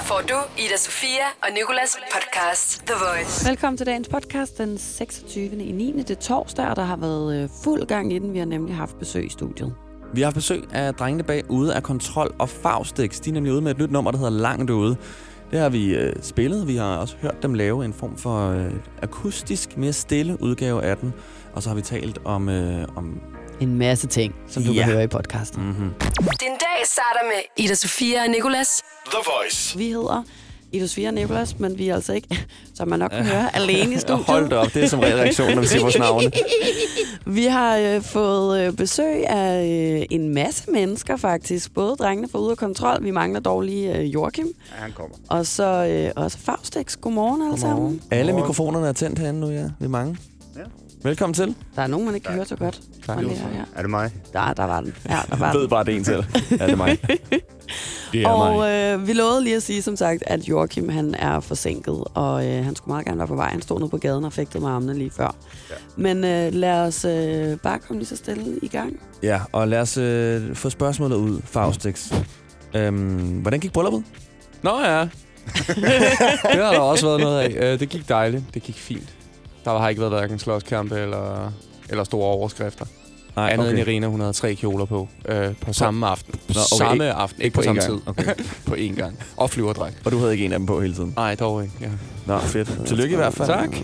Her får du Ida Sofia og Nikolas podcast The Voice. Velkommen til dagens podcast den 26. i 9. Det er torsdag, og der har været øh, fuld gang i den. Vi har nemlig haft besøg i studiet. Vi har haft besøg af drengene bag Ude af Kontrol og Faustix. De er nemlig ude med et nyt nummer, der hedder Langt Ude. Det har vi øh, spillet. Vi har også hørt dem lave en form for øh, akustisk, mere stille udgave af den. Og så har vi talt om, øh, om En masse ting, som du Ja. kan høre i podcasten. mm-hmm. Din dag starter med Ida Sofia og Nikolas. The Voice. Vi hedder Ida Sofia og Nicolas, men vi er altså ikke, som man nok kan høre, alene i studiet. Hold da op, det er som regel reaktionen, når vi siger vores navne. Vi har øh, fået øh, besøg af øh, en masse mennesker faktisk. Både drengene fra Ude af Kontrol. Vi mangler dog lige øh, Joachim. Ja, han kommer. Og så øh, også Faustix. Godmorgen alle sammen. Alle mikrofonerne er tændt herinde nu, ja. Vi er mange. Ja. Velkommen til. Der er nogen, man ikke kan høre så godt. Tak. Og det er, ja. Er det mig? Der, der var den. Ja, der var Jeg den. ved bare, det en til. Ja, det er mig. Det er Og mig. øh, vi lovede lige at sige, som sagt, at Joachim han er forsinket, og øh, han skulle meget gerne være på vej. Han stod nede på gaden og fægtede med armene lige før. Ja. Men øh, lad os øh, bare komme lige så stille i gang. Ja, og lad os øh, få spørgsmålet ud, Faustix. Øhm, hvordan gik brylluppet? Nå ja, det har der også været noget af. Øh, Det gik dejligt. Det gik fint. Der har ikke været hverken slåskampe eller, eller store overskrifter. Nej, Andet end Irina, hun havde tre kjoler på øh, på samme aften. På Nå, okay, samme ikke- aften. ikke på på samme tid. Okay. på én gang. Og flyverdragt. Og du havde ikke en af dem på hele tiden? Nej, dog ikke. Ja. Nå, fedt. Tillykke i hvert fald. Tak.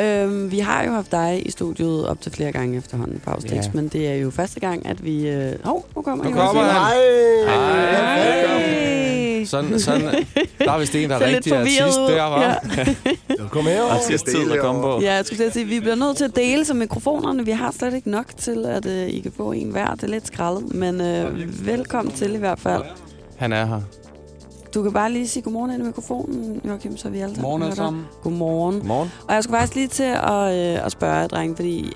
Øhm, vi har jo haft dig i studiet op til flere gange efterhånden, Faustix, Ja. men det er jo første gang, at vi... Øh... Hov, nu kommer Nu kommer han. Nej! Hej. Sådan, sådan, der er vist en, der er rigtig artist der, var. Ja. Kom her. Artist tid at komme på. ja, jeg skulle sige, vi bliver nødt til at dele som mikrofonerne. Vi har slet ikke nok til, at øh, I kan få en hver. Det er lidt skrællet, men øh, velkommen til i hvert fald. Han er her. Du kan bare lige sige godmorgen ind i mikrofonen, Joachim, så vi alle sammen Godmorgen alle sammen. Godmorgen. Godmorgen. Og jeg skulle faktisk lige til at, øh, at spørge jer, drenge, fordi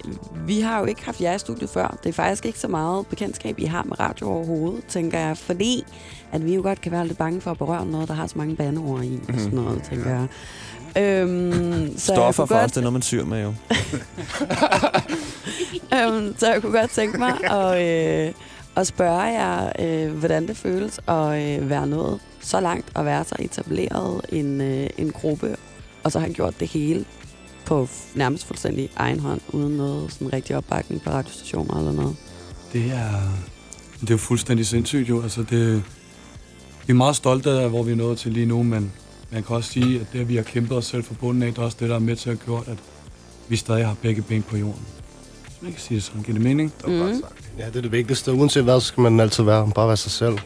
vi har jo ikke haft jer i studiet før. Det er faktisk ikke så meget bekendtskab, I har med radio overhovedet, tænker jeg. Fordi at vi jo godt kan være lidt bange for at berøre noget, der har så mange bandeord i og sådan noget, tænker jeg. Øhm, så jeg Stoffer kunne for os, godt, det er noget, man syr med jo. øhm, så jeg kunne godt tænke mig at, øh, at spørge jer, øh, hvordan det føles at øh, være nået så langt og være så etableret en, øh, en gruppe, og så har gjort det hele på f- nærmest fuldstændig egen hånd, uden noget sådan rigtig opbakning fra radiostationer eller noget. Det er, det er jo fuldstændig sindssygt jo. Altså det, vi er meget stolte af, hvor vi er nået til lige nu, men man kan også sige, at det, at vi har kæmpet os selv fra bunden af, det er også det, der er med til at gjort, at vi stadig har begge ben på jorden. Hvis man kan sige det sådan, giver det mening? Det var godt sagt. Ja, det er det vigtigste. Uanset hvad, så skal man altid være. Bare være sig selv.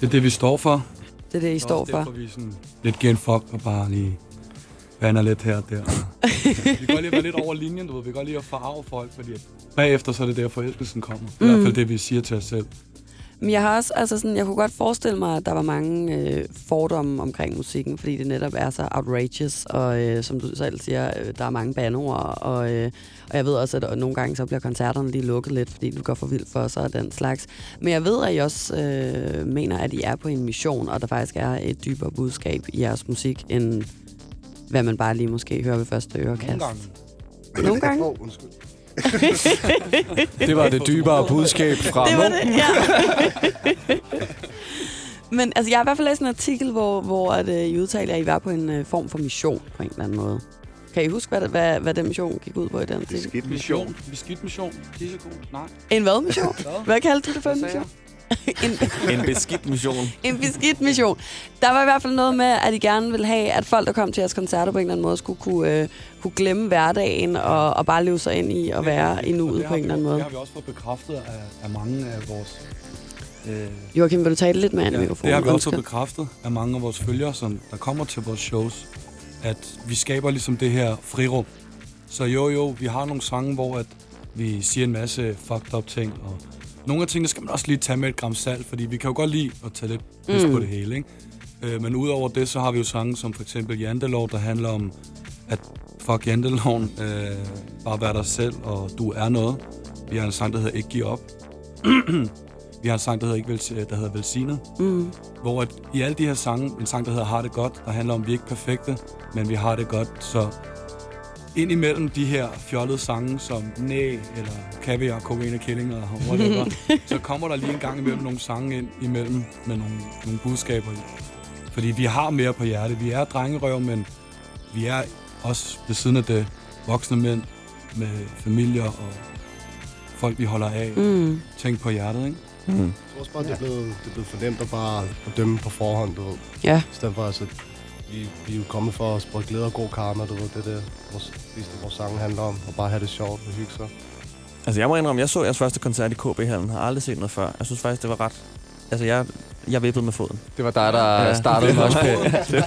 Det er det, vi står for. Det er det, I Det er står også for. Derfor, vi sådan lidt giver en fuck og bare lige bander lidt her og der. vi kan godt lige være lidt over linjen, du ved. Vi kan godt lige at farve folk, fordi at bagefter så er det der, forelskelsen kommer. Det er i Mm. hvert fald det, vi siger til os selv. Men jeg har også, altså sådan, jeg kunne godt forestille mig, at der var mange øh, fordomme omkring musikken, fordi det netop er så outrageous, og øh, som du selv siger, øh, der er mange bandeord, og, øh, og jeg ved også, at nogle gange så bliver koncerterne lige lukket lidt, fordi du går for vildt for sig og den slags. Men jeg ved, at I også øh, mener, at I er på en mission, og der faktisk er et dybere budskab i jeres musik, end hvad man bare lige måske hører ved første ørekast. Nogle gange. Åh, undskyld. Det var det dybere budskab fra Det var det, ja. Men altså, jeg har i hvert fald læst en artikel, hvor, hvor at, øh, I udtaler, at I var på en øh, form for mission på en eller anden måde. Kan I huske, hvad, hvad, hvad den mission gik ud på i den artikel? Skidt Mission. Beskidt mission. Tissekon. Nej. En hvad mission? Hvad kaldte du det for en mission? En, En beskidt mission. en beskidt mission. Der var i hvert fald noget med, at I gerne ville have, at folk, der kom til jeres koncerter på en eller anden måde, skulle kunne, øh, kunne glemme hverdagen og, og bare leve sig ind i at være i nuet på en eller anden måde. Det har vi også fået bekræftet af, af mange af vores... Øh, Joachim, vil du tale lidt i ja, mikrofonen? det har vi også fået bekræftet af mange af vores følgere, som der kommer til vores shows, at vi skaber ligesom det her frirum. Så jo, jo, vi har nogle sange, hvor at vi siger en masse fucked up ting, og nogle af tingene skal man også lige tage med et gram salt, fordi vi kan jo godt lide at tage lidt pis Mm. på det hele, ikke? Øh, men udover det, så har vi jo sange som for eksempel Jantelov, der handler om, at fuck Janteloven, øh, bare vær dig selv, og du er noget. Vi har en sang, der hedder Ikke Giv Op. vi har en sang, der hedder, ikke Vel- der hedder Velsignet. Mm. Hvor at i alle de her sange, en sang, der hedder Har det godt, der handler om, at vi er ikke perfekte, men vi har det godt. Så ind imellem de her fjollede sange, som Næ, eller Kaviar, Kokain og Killing, eller whatever, så kommer der lige en gang imellem nogle sange ind imellem med nogle, nogle budskaber i. Fordi vi har mere på hjerte. Vi er drengerøv, men vi er også ved siden af det voksne mænd med familier og folk, vi holder af. Mm. Tænk på hjertet, ikke? Mm. Jeg tror også bare, det er blevet, det er blevet for nemt at bare at dømme på forhånd, du ved. Ja. I stedet for, altså, vi, vi er jo kommet for at sprede glæde og god karma, du ved. Det er det, vores, det, vores sange handler om. Og bare have det sjovt og hygge sig. Altså, jeg må indrømme, jeg så jeres første koncert i KB-hallen. Har aldrig set noget før. Jeg synes faktisk, det var ret... Altså, jeg, jeg vippede med foden. Det var dig, der Ja. startede moshpit.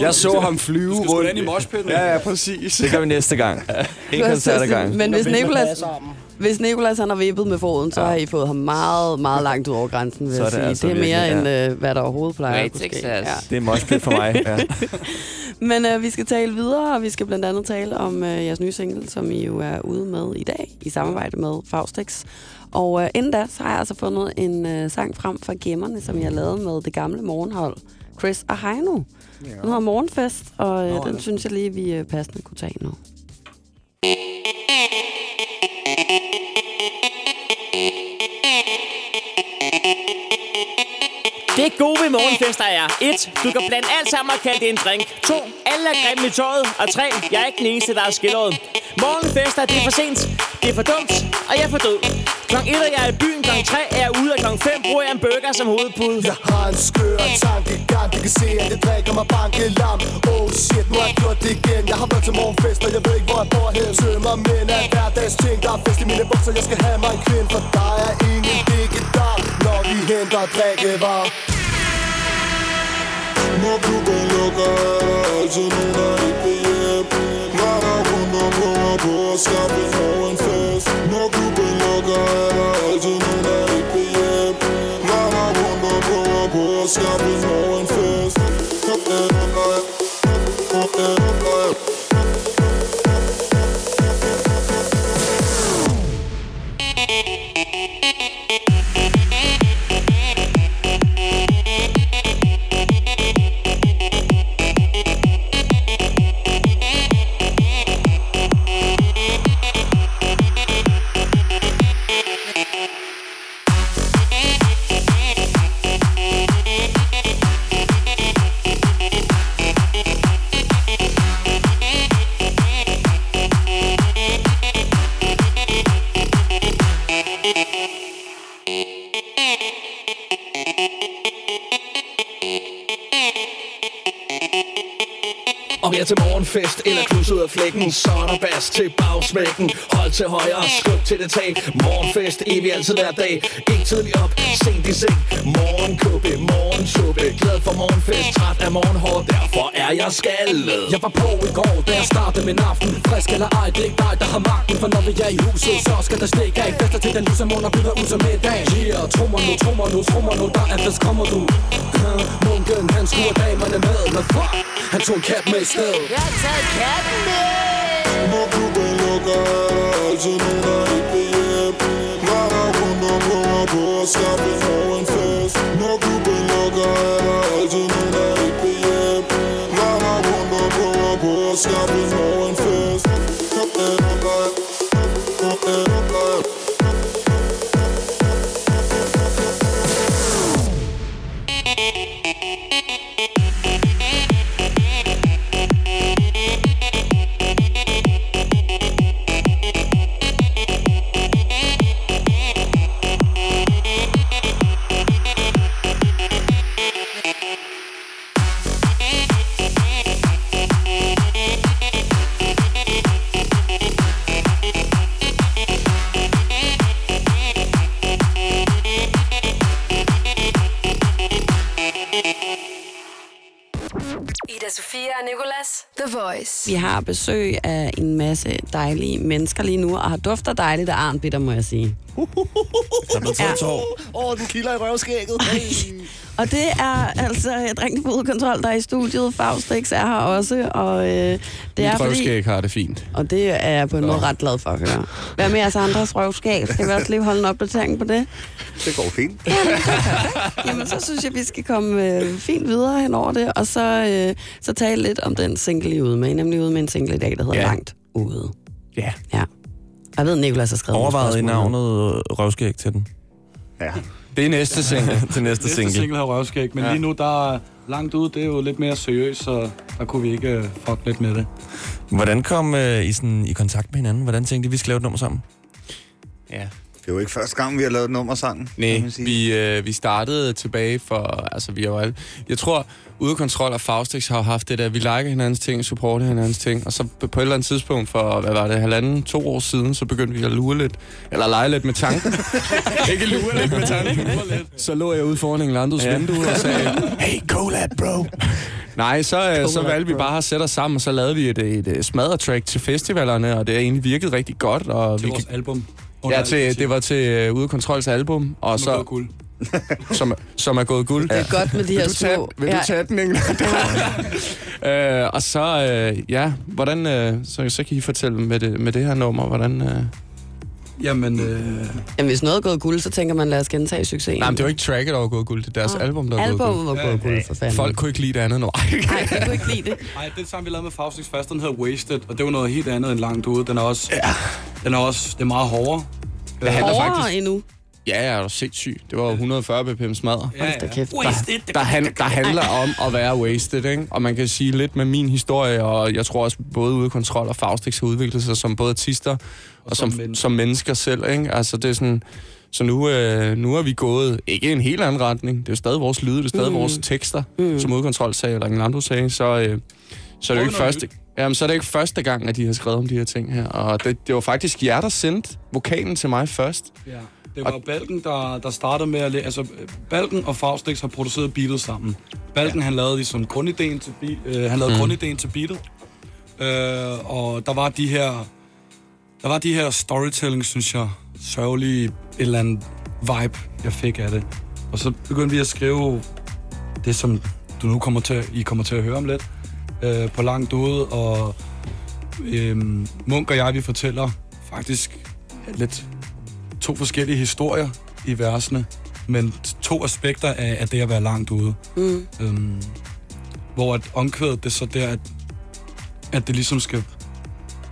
Jeg så ham flyve Du skal ind i moshpitten. Ja, ja, præcis. Det gør vi næste gang. En koncert ad gangen. Men hvis Nicolas, hvis Nicolas han har vippet med foden, så Ja. har I fået ham meget, meget langt ud over grænsen, vil Så er jeg det sige. altså det er mere virkelig, end, øh, hvad der overhovedet plejer Great at kunne ske. success. Det er moshpit for mig. Ja. Men øh, vi skal tale videre, og vi skal blandt andet tale om øh, jeres nye single, som I jo er ude med i dag, i samarbejde med Faustix. Og øh, inden da, så har jeg altså fundet en øh, sang frem fra gemmerne, som jeg lavet med det gamle morgenhold, Chris og Heino. Den hedder Morgenfest, og øh, Nå, den ja. synes jeg lige, vi øh, passende kunne tage nu. Det gode ved morgenfester er 1. Du kan blande alt sammen og kalde det en drink 2. Alle er grimme i tøjet Og 3. Jeg er ikke den eneste, der er skilleret Morgenfester, det er for sent Det er for dumt, og jeg er for død Klokken 1 er jeg i byen, klokken 3 er jeg ude Og klokken 5 bruger jeg en burger som hovedpude Jeg har en skør tankegang du kan se, at det drikker mig banke lam Oh shit, nu har jeg gjort det igen. Jeg har været til morgenfest, og jeg ved ikke, hvor jeg bor hen. Tømmer mænd af hverdags ting. Der er fest i mine bukser, jeg skal have mig en kvinde For der er ingen vegetar Når vi henter drikkevarer. Når klubben lukker, er der altid nogen, der ikke vil hjem Når rundt om prøver på at skaffe prøver på Om jeg til morgenfest eller klus ud af flækken. Så er der bas til bagsmækken. Hold til højre, skub til det tag. Morgenfest, evig altid hver dag. Ikke tidlig op, sent i seng. Morgenkåbe, morgensuppe Glad for morgenfest, træt af morgenhår. Derfor er jeg skaldet. Jeg var på i går, da jeg startede min aften. Frisk eller ej, det er ikke dig, der har magten. For når vi er i huset, så skal der stikke af. Fester til den lyse måned og byder ud som middag Yeah, trummer nu, trummer nu, trummer nu Der er fest, kommer du? Munken, han skruer damerne med. Men fuck, han tog en kat med i stedet Jeg har taget katten med Når klubben lukker, er der altid nogen, der ikke vil hjem Når der rundt om prøver på at skaffe morgenfest Når klubben lukker, Vi har besøg af en masse dejlige mennesker lige nu, og har dufter dejligt af arnbitter, må jeg sige. Der blev taget tår. Åh, oh, den kilder i røvskægget. Hey. Og det er altså udkontrol, der er i studiet. Faustix er her også, og øh, det Mit er fordi... røvskæg har det fint. Og det er jeg på en måde ret glad for at høre. Hvad med jeres andres røvskab? Skal vi også lige holde en opdatering på det? Det går fint. Jamen, så synes jeg, vi skal komme øh, fint videre hen over det, og så, øh, så tale lidt om den single, I er ude med. I nemlig ude med en single i dag, der hedder ja. Langt Ude. Ja. Ja. Jeg ved, Nicolas har skrevet nogle Overvejet i navnet øh, røvskæg til den. Ja. Det er næste single. til næste Næste single. single har røvskæg, men Ja. lige nu, der er langt ud, det er jo lidt mere seriøst, så der kunne vi ikke uh, fuck lidt med det. Hvordan kom øh, I sådan i kontakt med hinanden? Hvordan tænkte I, vi skal lave et nummer sammen? Ja. Det er jo ikke første gang, vi har lavet et nummer sammen. kan Nej, man sige. vi, øh, vi startede tilbage for, altså vi har jo alle, jeg tror, ude kontrol og Faustix har haft det der, vi liker hinandens ting, supporter hinandens ting, og så på et eller andet tidspunkt for, hvad var det, halvanden, to år siden, så begyndte vi at lure lidt, eller lege lidt med tanken. Ikke lure lidt med tanken. Så lå jeg ude foran Englandos ja. vindue og sagde, hey, collab, bro. Nej, så, øh, så valgte vi bare at sætte os sammen, og så lavede vi et, et, et smadretrack til festivalerne, og det har egentlig virket rigtig godt. Og Til vi vores album. Ja, til, det var til uh, Ude Kontrols album, og Som er så, gået guld. som, som er gået guld. Det er godt med de her Vil du tage, små... vil du tage den, England? øh, og så, øh, ja, hvordan, øh, så, så kan I fortælle med det, med det her nummer, hvordan... Øh... Jamen, øh, Jamen, hvis noget er gået guld, så tænker man, lad os gentage succesen. Nej, men det var ikke tracket, der var gået guld, det er deres Nå, album, der var gået Albummet guld. var gået guld, for fanden. Folk kunne ikke lide det andet nu. Nej, jeg kunne ikke lide det. ej, det er det samme, vi lavede med Faustix først, den hedder Wasted, og det var noget helt andet end langt ude. Den er også, ja. den er også, det er meget hårdere. Det handler Hårdere faktisk... endnu. Ja, jeg er jo sindssyg. Det var jo 140 bpm smadre. Ja, da kæft. der, der, han, der handler om at være wasted, ikke? Og man kan sige lidt med min historie, og jeg tror også både ude kontrol og Faustix har udviklet sig som både artister og, og som, som som, mennesker. som mennesker selv, ikke? Altså det er sådan... Så nu, øh, nu er vi gået ikke i en helt anden retning. Det er jo stadig vores lyde, det er stadig mm. vores tekster, mm. som udkontrol sagde, eller Engelando sagde. Så, øh, så er det jo ikke første, jamen, så er det ikke første gang, at de har skrevet om de her ting her. Og det, det var faktisk jer, der sendte vokalen til mig først. Ja. Det var Balken, der, der startede med at... læ- Altså, Balken og Faustix har produceret beatet sammen. Balken, ja. han lavede ligesom grundideen til, be- øh, han lavede mm. grundideen til beatet. Øh, og der var de her... Der var de her storytelling, synes jeg, sørgelige et eller andet vibe, jeg fik af det. Og så begyndte vi at skrive det, som du nu kommer til, I kommer til at høre om lidt, øh, på langt ude, og øh, Munk og jeg, vi fortæller faktisk lidt to forskellige historier i versene, men to aspekter af, af det at være langt ude. Mm. Øhm, hvor at omkvædet, det er så der, at, at det ligesom skal...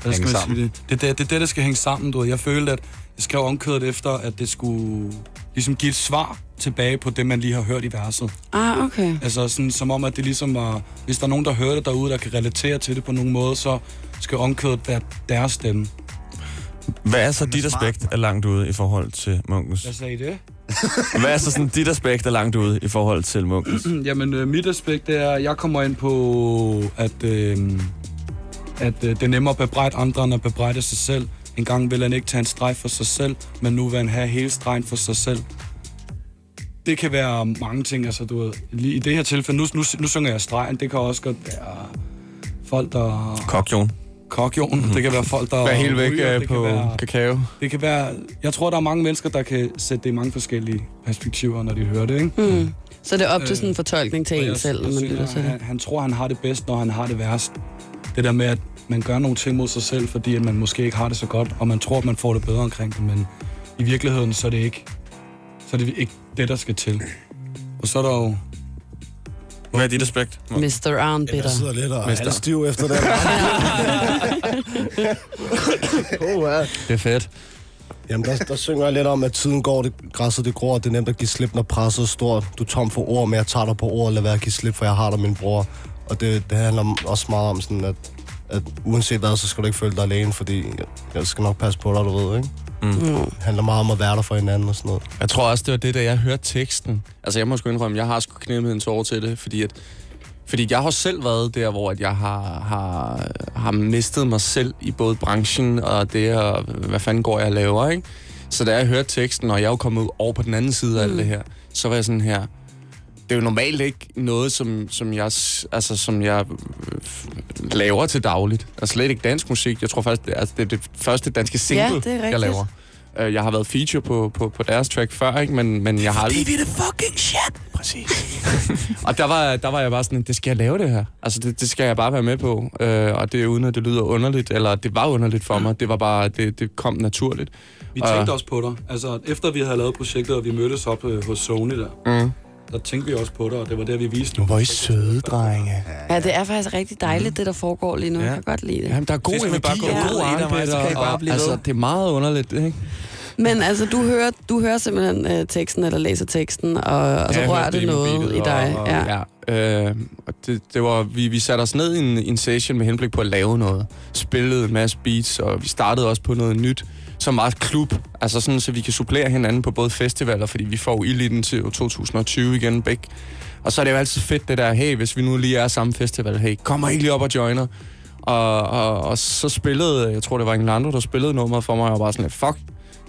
Hvad skal Hænge man sammen. sige det? Det det, det, er det, der skal hænge sammen, du ved. Jeg følte, at jeg skrev omkvædet efter, at det skulle ligesom give et svar tilbage på det, man lige har hørt i verset. Ah, okay. Altså sådan, som om, at det ligesom var... Hvis der er nogen, der hører det derude, der kan relatere til det på nogen måde, så skal omkvædet være deres stemme. Hvad er så dit aspekt af langt ude i forhold til Munkens? Hvad sagde I det? Hvad er så sådan dit aspekt af langt ude i forhold til Munkens? Jamen, øh, mit aspekt det er, at jeg kommer ind på, at, øh, at øh, det er nemmere at bebrejde andre, end at bebrejde sig selv. En gang vil han ikke tage en streg for sig selv, men nu vil han have hele stregen for sig selv. Det kan være mange ting, altså du ved, lige i det her tilfælde, nu, nu, nu synger jeg stregen, det kan også godt være folk, der... Kokjon. Kokjon, det kan være folk, der... Vær helt væk ryger, øh, det på kan være, kakao. det kan være... Jeg tror, der er mange mennesker, der kan sætte det i mange forskellige perspektiver, når de hører det, ikke? Mm. Så det er op til Øh, sådan en fortolkning til Og en jeg, selv, når man synes, lytter til han, han tror, han har det bedst, når han har det værst. Det der med, at man gør nogle ting mod sig selv, fordi at man måske ikke har det så godt, og man tror, at man får det bedre omkring det, men i virkeligheden, så er det ikke, så er det ikke det, der skal til. Og så er der jo... Hvad er dit aspekt? Mr. Arnbitter. Jeg sidder lidt og er stiv efter det. oh, ja. Det er fedt. Jamen, der, der synger jeg lidt om, at tiden går, det, græsset det gror, det er nemt at give slip, når presset er stort. Du er tom for ord, men jeg tager dig på ord, lad være at give slip, for jeg har dig, min bror. Og det, det handler også meget om sådan, at, at uanset hvad, så skal du ikke føle dig alene, fordi jeg, jeg skal nok passe på dig, du ved, ikke? Mm. Det handler meget om at være der for hinanden og sådan noget. Jeg tror også, det var det, da jeg hørte teksten. Altså, jeg må sgu indrømme, jeg har sgu knæmmet en tårer til det, fordi at fordi jeg har selv været der, hvor at jeg har, har, har mistet mig selv i både branchen og det, og hvad fanden går jeg og laver, ikke? Så da jeg hørte teksten, og jeg er jo kommet over på den anden side af alt det her, så var jeg sådan her, det er jo normalt ikke noget, som, som, jeg, altså, som jeg øh, laver til dagligt. Altså slet ikke dansk musik. Jeg tror faktisk, det er, altså, det er det første danske single, Ja, det er jeg laver. Øh, Jeg har været feature på, på, på deres track før, ikke? Men, men jeg har aldrig... Det er det fucking shit. Præcis. og der var, der var jeg bare sådan, det skal jeg lave det her. Altså, det, det skal jeg bare være med på. Øh, og det er uden, at det lyder underligt, eller det var underligt for mig. Det var bare, det, det kom naturligt. Vi Og- tænkte også på dig. Altså, efter vi havde lavet projektet, og vi mødtes op øh, hos Sony der, Mm. Der tænkte vi også på dig, og det var der, vi viste Nu var I søde, drenge. Ja, det er faktisk rigtig dejligt, det der foregår lige nu. Jeg kan godt lide det. Jamen, der er god energi bare gå ud god Mads, så kan I bare blive altså, det er meget underligt, ikke? Men altså, du hører, du hører simpelthen øh, teksten, eller læser teksten, og, og så Ja, jeg rører det noget i dig. Og, og, ja. ja. Øh, og det, det var, vi, vi satte os ned i en, i en session med henblik på at lave noget. Spillede en masse beats, og vi startede også på noget nyt, som var et klub. Altså sådan, så vi kan supplere hinanden på både festivaler, fordi vi får ild i den til 2020 igen, begge. Og så er det jo altid fedt det der, hey, hvis vi nu lige er samme festival, hey, kommer ikke lige op og joiner. Og, og, og så spillede, jeg tror det var Englando, der spillede nummeret for mig, og jeg var bare sådan lidt, fuck,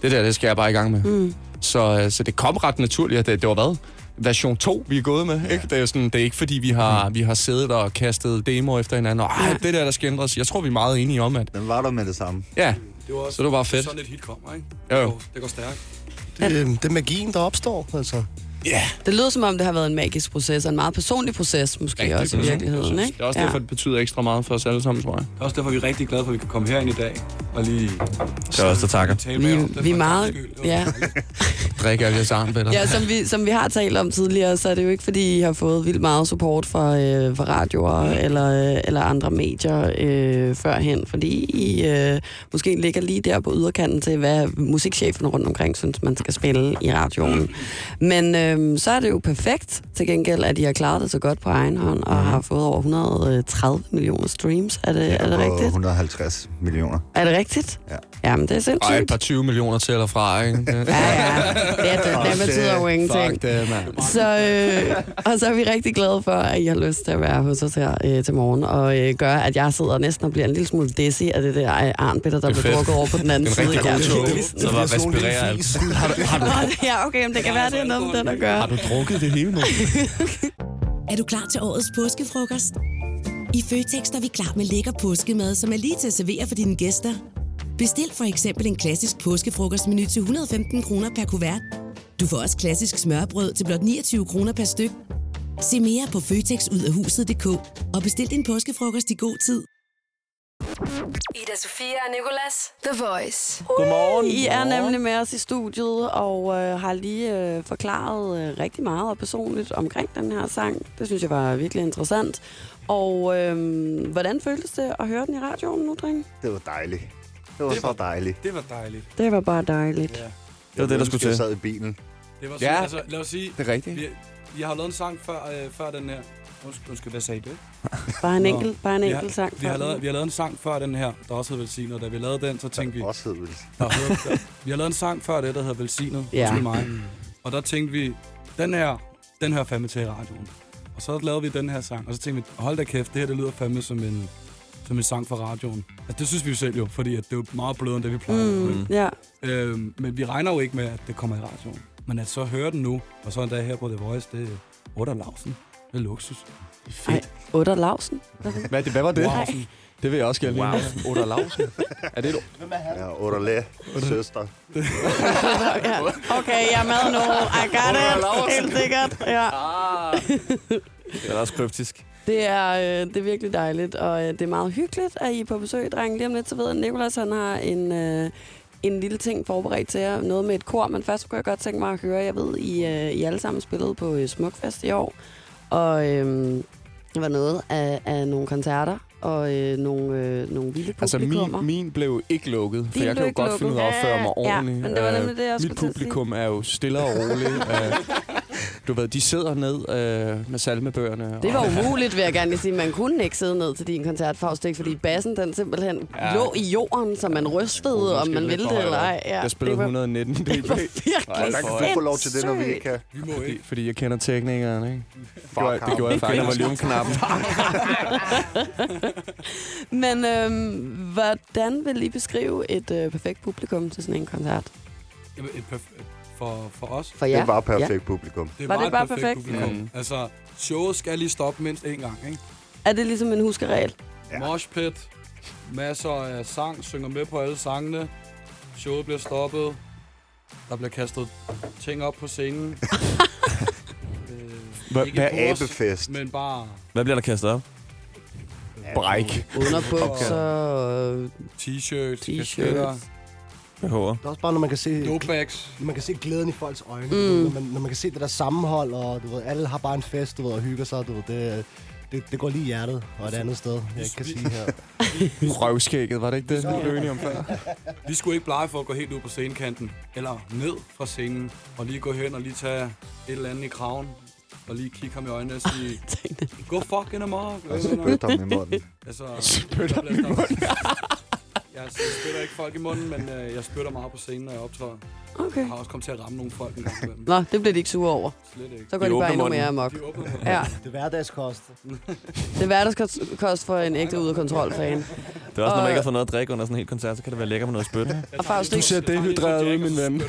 det der, det skal jeg bare i gang med. Mm. Så, øh, så det kom ret naturligt, at det, det var hvad? Version 2, vi er gået med. Ja. Ikke? Det, er jo sådan, det er ikke, fordi vi har, vi har siddet og kastet demoer efter hinanden, og ej, det der, der skal ændres. Jeg tror, vi er meget enige om, at... Den var der med det samme. Ja, Det var også så det var fedt. sådan et hit kommer, ikke? Jo, jo. Det går, det går stærkt. Det, det er magien, der opstår, altså. Det lyder som om, det har været en magisk proces, og en meget personlig proces, måske Rigtig også i person. virkeligheden. Ikke? Det er også derfor, det betyder ekstra meget for os alle sammen, tror jeg. Det er også derfor, vi er rigtig glade for, at vi kan komme herind i dag og lige Så også der takker. Vi, om det. vi er meget... Det Ja. dejligt. Drik alle jeres armbætter. Ja, som vi, som vi har talt om tidligere, så er det jo ikke, fordi I har fået vildt meget support fra, øh, fra radioer eller, øh, eller andre medier øh, førhen, fordi I øh, måske ligger lige der på yderkanten til, hvad musikchefen rundt omkring synes, man skal spille i radioen. Men øh, så er det jo perfekt til gengæld, at I har klaret det så godt på egen hånd og har fået over 130 millioner streams. Er det, er det rigtigt? 150 millioner. Er det rigtigt? Ja. Jamen, det er Og et sindssygt. par 20 millioner til eller fra, ikke? Det- Ja, ja. Det, det, det betyder jo ingenting. Fuck det, mand. Så, øh, og så er vi rigtig glade for, at I har lyst til at være hos os her øh, til morgen, og øh, gør, at jeg sidder næsten og bliver en lille smule dizzy af det der øh, arnbitter, der er fedt. drukket over på den anden Det er en side. rigtig god tog. det- Så bare respirerer alt. Har du, har, du, Ja, okay, men det kan være, det er noget med den at gøre. har du drukket det hele nu? Er du klar til årets påskefrokost? I Føtex er vi klar med lækker påskemad, som er lige til at servere for dine gæster. Bestil for eksempel en klassisk påskefrokostmenu til 115 kroner per kuvert. Du får også klassisk smørbrød til blot 29 kroner per styk. Se mere på føtexudafhuset.dk og bestil din påskefrokost i god tid. Ida Sofia og Nicolas. The Voice. Godmorgen. I er nemlig med os i studiet og øh, har lige øh, forklaret øh, rigtig meget og personligt omkring den her sang. Det synes jeg var virkelig interessant. Og øh, hvordan føltes det at høre den i radioen nu, drenge? Det var dejligt. Det var Det så var- dejligt. Det var dejligt. Det var bare dejligt. Ja. Det var det, der skulle Jeg til. sad i bilen. Det var Ja. sådan, altså, lad os sige, Det er rigtigt. vi, vi har lavet en sang før, øh, før den her. Undskyld, undskyld, hvad sagde du? Bare en Nå. enkelt, bare en Vi enkelt har, sang. vi, har lavet, vi har lavet en sang før den her, der også hed Velsignet. Og da vi lavede den, så tænkte vi... Også hed vel. Nå, vi har lavet en sang før det, der hedder Velsignet. Ja. Undskyld mig. Og der tænkte vi, den her, den hører fandme til i radioen. Og så lavede vi den her sang, og så tænkte vi, hold da kæft, det her det lyder fandme som en, som en sang for radioen. Altså, det synes vi jo selv jo, fordi at det er jo meget blødere end det, vi plejer. Mm. Mm, ja. Øhm, men vi regner jo ikke med, at det kommer i radioen. Men at så høre den nu, og så en dag her på The Voice, det er Otter Lausen. Det er luksus. Ej, Otter Lausen. Hvad, det, hvad var det? Wow. Det vil jeg også gerne Wow. Oda Lausen. Er det et Ja, Otterlæ, søster. ja. Okay, jeg er med nu. I got it. Helt sikkert. Ja. Det er også kryptisk. Det er, øh, det er virkelig dejligt, og øh, det er meget hyggeligt, at I er på besøg, drenge. Lige om lidt, så ved jeg, at Nicolas han har en, øh, en lille ting forberedt til jer. Noget med et kor, men først kunne jeg godt tænke mig at høre. Jeg ved, I, øh, I alle sammen spillede på øh, Smukfest i år, og øh, det var noget af, af nogle koncerter og øh, nogle, øh, nogle vilde Altså, min, min blev ikke lukket, for Din jeg kan jo godt finde ud af at lukket. opføre mig Ja, ordentligt. men det var Øh, nemlig det, jeg Mit at sige. publikum er jo stille og roligt. Du ved, de sidder ned øh, med salmebøgerne. Det var og- umuligt, vil jeg gerne lige sige. Man kunne ikke sidde ned til din koncert, Faustik, fordi bassen den simpelthen ja. Ja. lå i jorden, så man rystede, om man ville det eller ej. Ja, Jeg spillede det var, 119 dB. det var virkelig Nej, der kan du få lov til det, når vi ikke kan. Vi må Fordi, ikke. fordi jeg kender teknikeren, ikke? Det gjorde, ham. det gjorde jeg faktisk. volumeknappen. Men øhm, hvordan vil I beskrive et øh, perfekt publikum til sådan en koncert? Jamen, et perf- for, for os, For Det jer? var perfekt publikum. det Var var, det et bare perfekt, perfekt? publikum. Mm. Altså, showet skal lige stoppe mindst én gang, ikke? Er det ligesom en huskeregel? Ja. Ja. Moshpit, masser af sang, synger med på alle sangene. Showet bliver stoppet. Der bliver kastet ting op på scenen. øh, Hvad- på er abefest? Men bare Hvad bliver der kastet op? Bræk. Underbukser, t-shirts, T-shirts. Håber. Det er også bare, når man kan se, man kan se glæden i folks øjne. Mm. Når, man, når man kan se det der sammenhold, og du ved, alle har bare en fest, du ved, og hygger sig. Du ved, det, det, det går lige i hjertet, og et andet sted, jeg ikke kan sige her. Røvskægget, var det ikke det, vi blev enige om før? Vi skulle ikke blege for at gå helt ud på scenekanten, eller ned fra scenen, og lige gå hen og lige tage et eller andet i kraven, og lige kigge ham i øjnene og sige, gå fucking amok. Og spytte ham i munden. Altså, Spytte ham i munden. Jeg, spytter ikke folk i munden, men øh, jeg spytter meget på scenen, når jeg optræder. Okay. Jeg har også kommet til at ramme nogle folk en gang imellem. Nå, det bliver de ikke sure over. Slet ikke. Så går de, De bare endnu mere amok. De Ja, Det er hverdagskost. det er hverdagskost for en ægte ude af kontrol-fan. Det er også, når man ikke har fået noget at drikke under sådan en hel koncert, så kan det være lækkert med noget spytte. Og Faust, Du ser dehydreret ud, min ven.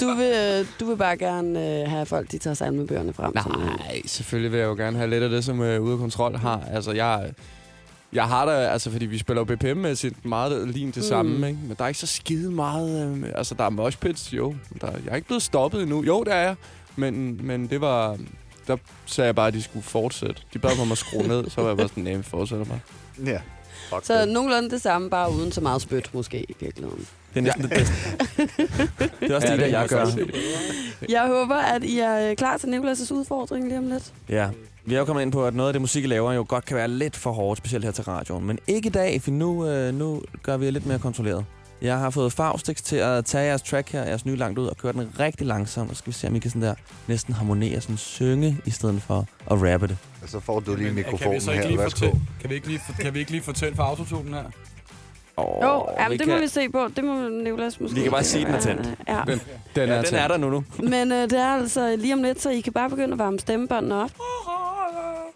Du vil, øh, du vil bare gerne øh, have folk, de tager salmebøgerne frem. Nej, selvfølgelig vil jeg jo gerne have lidt af det, som uh, Ude af Kontrol har. Altså, jeg, jeg har da, altså, fordi vi spiller jo BPM-mæssigt meget lige det Mm. samme, ikke? Men der er ikke så skide meget, øh, altså, der er moshpits, jo. Der, jeg er ikke blevet stoppet endnu. Jo, det er jeg. Men, men det var, der sagde jeg bare, at de skulle fortsætte. De bad mig om at skrue ned, så var jeg bare sådan, nej, vi fortsætter bare. Ja. Fuck Så det. nogenlunde det samme, bare uden så meget spyt, måske i virkeligheden. Det er næsten det bedste. Det er også Ja, det, det jeg gør. jeg håber, at I er øh, klar til Nicolas' udfordring lige om lidt. Ja. Vi er jo kommet ind på, at noget af det musik, I laver, jo godt kan være lidt for hårdt, specielt her til radioen. Men ikke i dag, for nu, øh, nu gør vi det lidt mere kontrolleret. Jeg har fået Faustix til at tage jeres track her, jeres nye langt ud, og køre den rigtig langsomt. Og så skal vi se, om I kan sådan der næsten harmonere, sådan synge, i stedet for at rappe det. Og så får du lige Men, mikrofonen kan vi så ikke her. lige Værsgo. kan vi ikke lige, for- kan vi ikke lige fortælle for autotunen her? Oh, Jo, jamen, det må vi se på. Det må Nicolas måske. Vi kan bare sige, at den er tændt. Ja. Den, den, Ja, er, den er der nu nu. Men øh, det er altså lige om lidt, så I kan bare begynde at varme stemmebåndene op.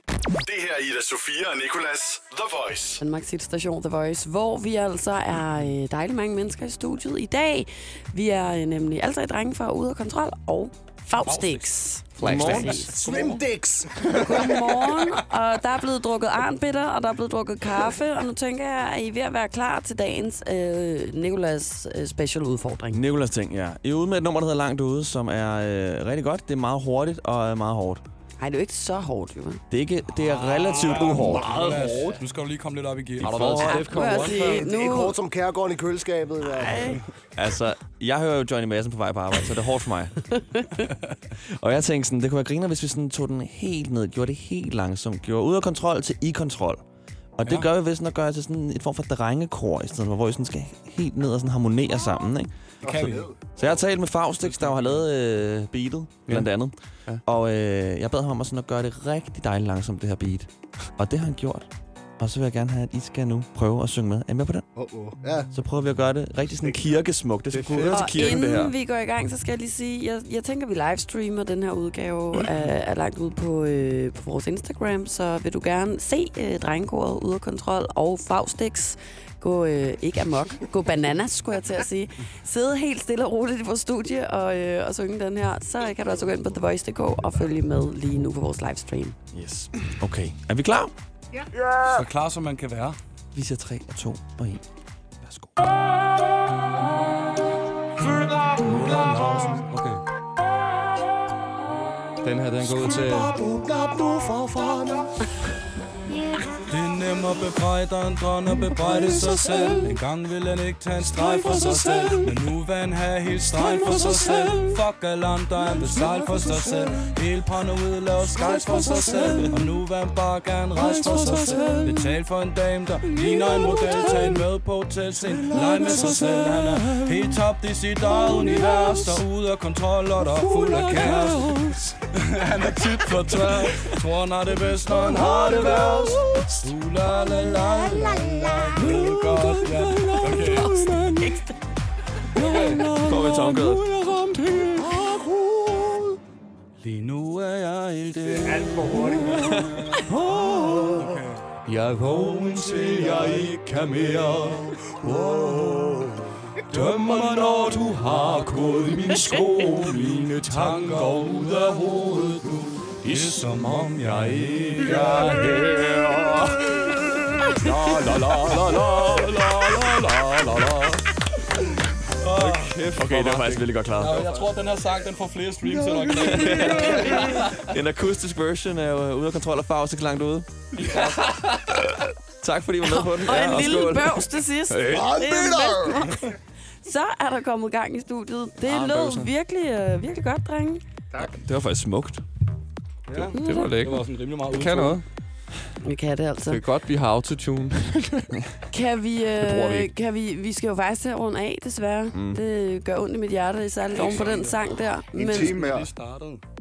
Det her er Ida Sofia og Nicolas The Voice. Danmarks station The Voice, hvor vi altså er øh, dejligt mange mennesker i studiet i dag. Vi er øh, nemlig alle tre drenge fra Ude af Kontrol og Faustix. Swimdicks! Godmorgen, og der er blevet drukket arnbitter, og der er blevet drukket kaffe, og nu tænker jeg, at I er ved at være klar til dagens øh, Nicolas øh, special udfordring. Nikolas ting, ja. I er ude med et nummer, der hedder Langt Ude, som er øh, rigtig godt. Det er meget hurtigt og øh, meget hårdt. Nej, det er jo ikke så hårdt, jo. Det er, ikke, det er relativt uhårdt. Meget hårdt. Nu skal du lige komme lidt op i gear. Har du været til Ja, Defcon må jeg 1 sige, før? Det er ikke hårdt som kærgården i køleskabet. i fald. Altså, jeg hører jo Johnny Madsen på vej på arbejde, så det er hårdt for mig. og jeg tænkte sådan, det kunne være griner, hvis vi sådan tog den helt ned, gjorde det helt langsomt, gjorde ud af kontrol til i kontrol. Og det Ja. gør vi ved sådan at gøre til sådan et form for drengekor, i stedet for, hvor vi sådan skal helt ned og sådan harmonere sammen, ikke? Det kan vi. Så jeg har talt med Faustix, der jo har lavet øh, beatet, blandt andet. Ja. Og øh, jeg bad ham om at, sådan at gøre det rigtig dejligt langsomt, det her beat. Og det har han gjort. Og så vil jeg gerne have, at I skal nu prøve at synge med. Er I med på den? Oh, oh. Ja, Så prøver vi at gøre det rigtig sådan kirkesmukt. Det skal kunne høre til kirken, det her. inden vi går i gang, så skal jeg lige sige, jeg, jeg tænker, vi livestreamer den her udgave af, af lagt ud på, øh, på vores Instagram, så vil du gerne se øh, drengekoret ude af kontrol og Faustix gå øh, ikke amok, gå bananas, skulle jeg til at sige. Sidde helt stille og roligt i vores studie og, øh, og synge den her, så kan du altså gå ind på TheVoice.dk og følge med lige nu på vores livestream. Yes. Okay. Er vi klar? Så klar som man kan være. Vi siger 3 og 2 og 1. Værsgo. Okay. Den her, den går ud til... Det er nemt at bebrejde andre end at bebrejde sig selv. En gang ville han ikke tage en streg for sig selv. Men nu vil han have helt streg for sig selv. Fuck alle andre, han vil sejle for sig selv. Helt paranoid, lave skies for sig selv. Og nu vil han bare gerne rejse for sig selv. Betal for en dame, der ligner en model. Tag en med på hotelscene, leg med sig selv. Han er helt tabt i sit eget univers. Der er ude af kontrol, og der er fuld af kaos. Han er tit for tør. Tror han har det bedst, når han har det værst. Uh, la la la la la Det godt, ja Okay Går vi tomgødet. Lige nu er jeg helt Det er alt for hurtigt okay. Jeg vågen til jeg ikke kan mere oh. Døm mig når du har gået i min sko Mine tanker ud af hovedet nu det er som om jeg ikke er her La la la la la la la la la Okay, det var faktisk virkelig godt klaret. Jeg tror, den her sang den får flere streams end originalen. En akustisk version er jo ude af kontrol og Faustix langt ude. tak fordi I var med på den. Og en Ja, lille skål. bøvs til sidst. Hey. Så er der kommet gang i studiet. Det Ah, lød virkelig, øh, virkelig godt, drenge. Det var faktisk smukt. Ja. Det, det var lækkert. Det var sådan rimelig meget Det kan noget. Vi kan det altså. Det er godt, vi har autotune. Kan vi, vi øh, ikke. kan vi, vi skal jo faktisk til at runde af, desværre. Mm. Det gør ondt i mit hjerte, særligt oven på den sang der. En time mere.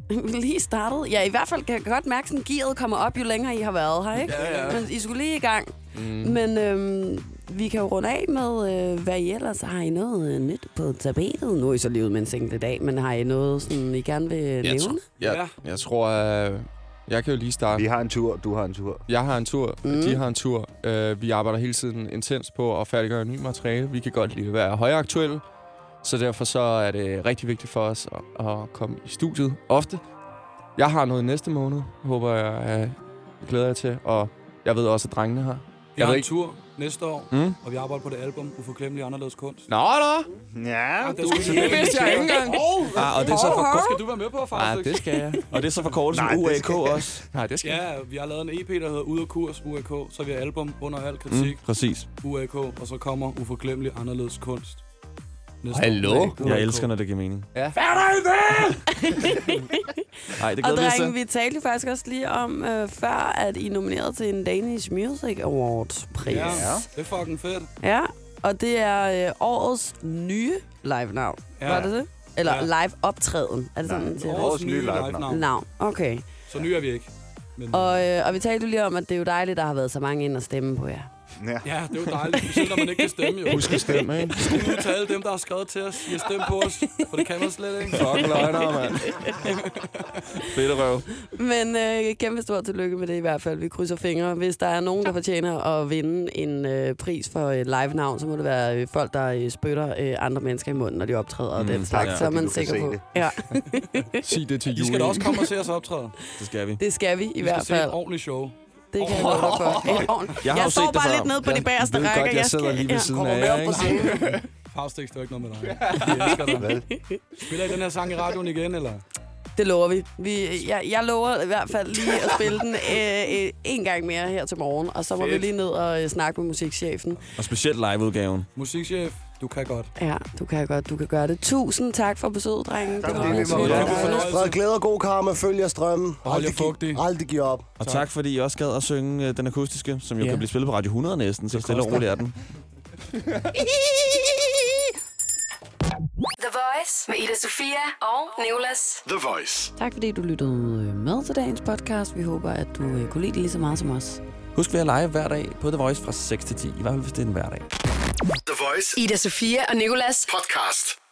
Vi lige startet. Ja, i hvert fald kan jeg godt mærke, at gearet kommer op, jo længere I har været her, ikke? Ja, ja. Men I skulle lige i gang. Mm. Men øhm, vi kan jo runde af med, øh, hvad I ellers har I noget øh, nyt på tapetet? Nu er I så levet med en single i dag, men har I noget, sådan, I gerne vil Jeg, nævne? tror, jeg, jeg tror, at jeg kan jo lige starte. Vi har en tur, du har en tur. Jeg har en tur, Mm. de har en tur. Uh, vi arbejder hele tiden intens på at færdiggøre ny materiale. Vi kan godt lide at være højaktuelle. Så derfor så er det rigtig vigtigt for os at, at komme i studiet ofte. Jeg har noget næste måned, håber jeg, uh, glæder jeg til. Og jeg ved også, at drengene har. Jeg har en tur næste år, Mm. og vi arbejder på det album Uforglemmelig Anderledes Kunst. Nå, nå! Ja, det, det vidste jeg ikke engang. Ah, og det er så for Det skal du være med på, Ah, faktisk. det skal jeg. Og det er så Nej, det UAK også. Nej, det skal Ja, vi har lavet en EP, der hedder Ud af kurs, UAK. Så vi har album under al kritik, Mm, præcis. UAK, og så kommer Uforglemmelig Anderledes Kunst. Hallo? Jeg elsker, når det giver mening. Ja. Nej, det Og glæder vi os drenge, til. vi talte jo faktisk også lige om øh, før, at I er nomineret til en Danish Music Award-pris. Ja, det er fucking fedt. Ja, og det er øh, årets nye live-navn. Ja. Ja. Var det det? Eller Ja. ja. live-optræden. Er det sådan, Nej, man siger årets det? Nye nye live-navn. live-navn. Navn. Okay. Så ny er vi ikke. Men, Og, øh, og vi talte jo lige om, at det er jo dejligt, der har været så mange ind og stemme på jer. Ja. ja, det er jo dejligt, specielt når man ikke kan stemme. Jo. Husk at stemme, ikke? Skud ud til alle dem, der har skrevet til os. I har stemt på os, for det kan man slet ikke. Fuck løgner, mand. Fedt røv. Men øh, kæmpe stort tillykke med det i hvert fald. Vi krydser fingre. Hvis der er nogen, der fortjener at vinde en øh, pris for et live-navn, så må det være øh, folk, der øh, spytter øh, andre mennesker i munden, når de optræder og Mm, den slags. tak, så er man sikker på. det. Ja, Sig det til I Julie. skal da også komme og se os optræde. Det skal vi. det skal vi i I hvert skal se et fald. ordentligt show. Det kan jeg love for. Et ordentligt- Jeg Jeg står bare lidt nede på de Jeg bagerste rækker. godt, jeg sidder lige ved siden af med jer, op på ikke? Faustix, det er ikke noget med dig. Vi elsker dig. Spiller I den her sang i radioen igen, eller? Det lover vi. vi jeg, jeg lover i hvert fald lige at spille den øh, øh, en gang mere her til morgen, og så må Fedt. vi lige ned og øh, snakke med musikchefen. Og specielt liveudgaven. Musikchef, du kan godt. Ja, du kan godt, du kan gøre det. Tusind tak for besøget, drenge. Det var fordi vi rigtig måtte. hyggeligt. Ja. Spred glæde og god karma, følg jer strømmen. Og hold jer fugtig. Aldrig give op. Og tak, fordi I også gad at synge øh, den akustiske, som jo Ja. kan blive spillet på Radio 100 næsten, så Det stille og roligt er den. The Voice med Ida Sofia og Nicolas. The Voice. Tak fordi du lyttede øh, med til dagens podcast. Vi håber, at du øh, kunne lide det lige så meget som os. Husk, vi er live hver dag på The Voice fra 6 til 10. I hvert fald, hvis det er en hverdag. The Voice Ida Sofia og Nicolas. podcast.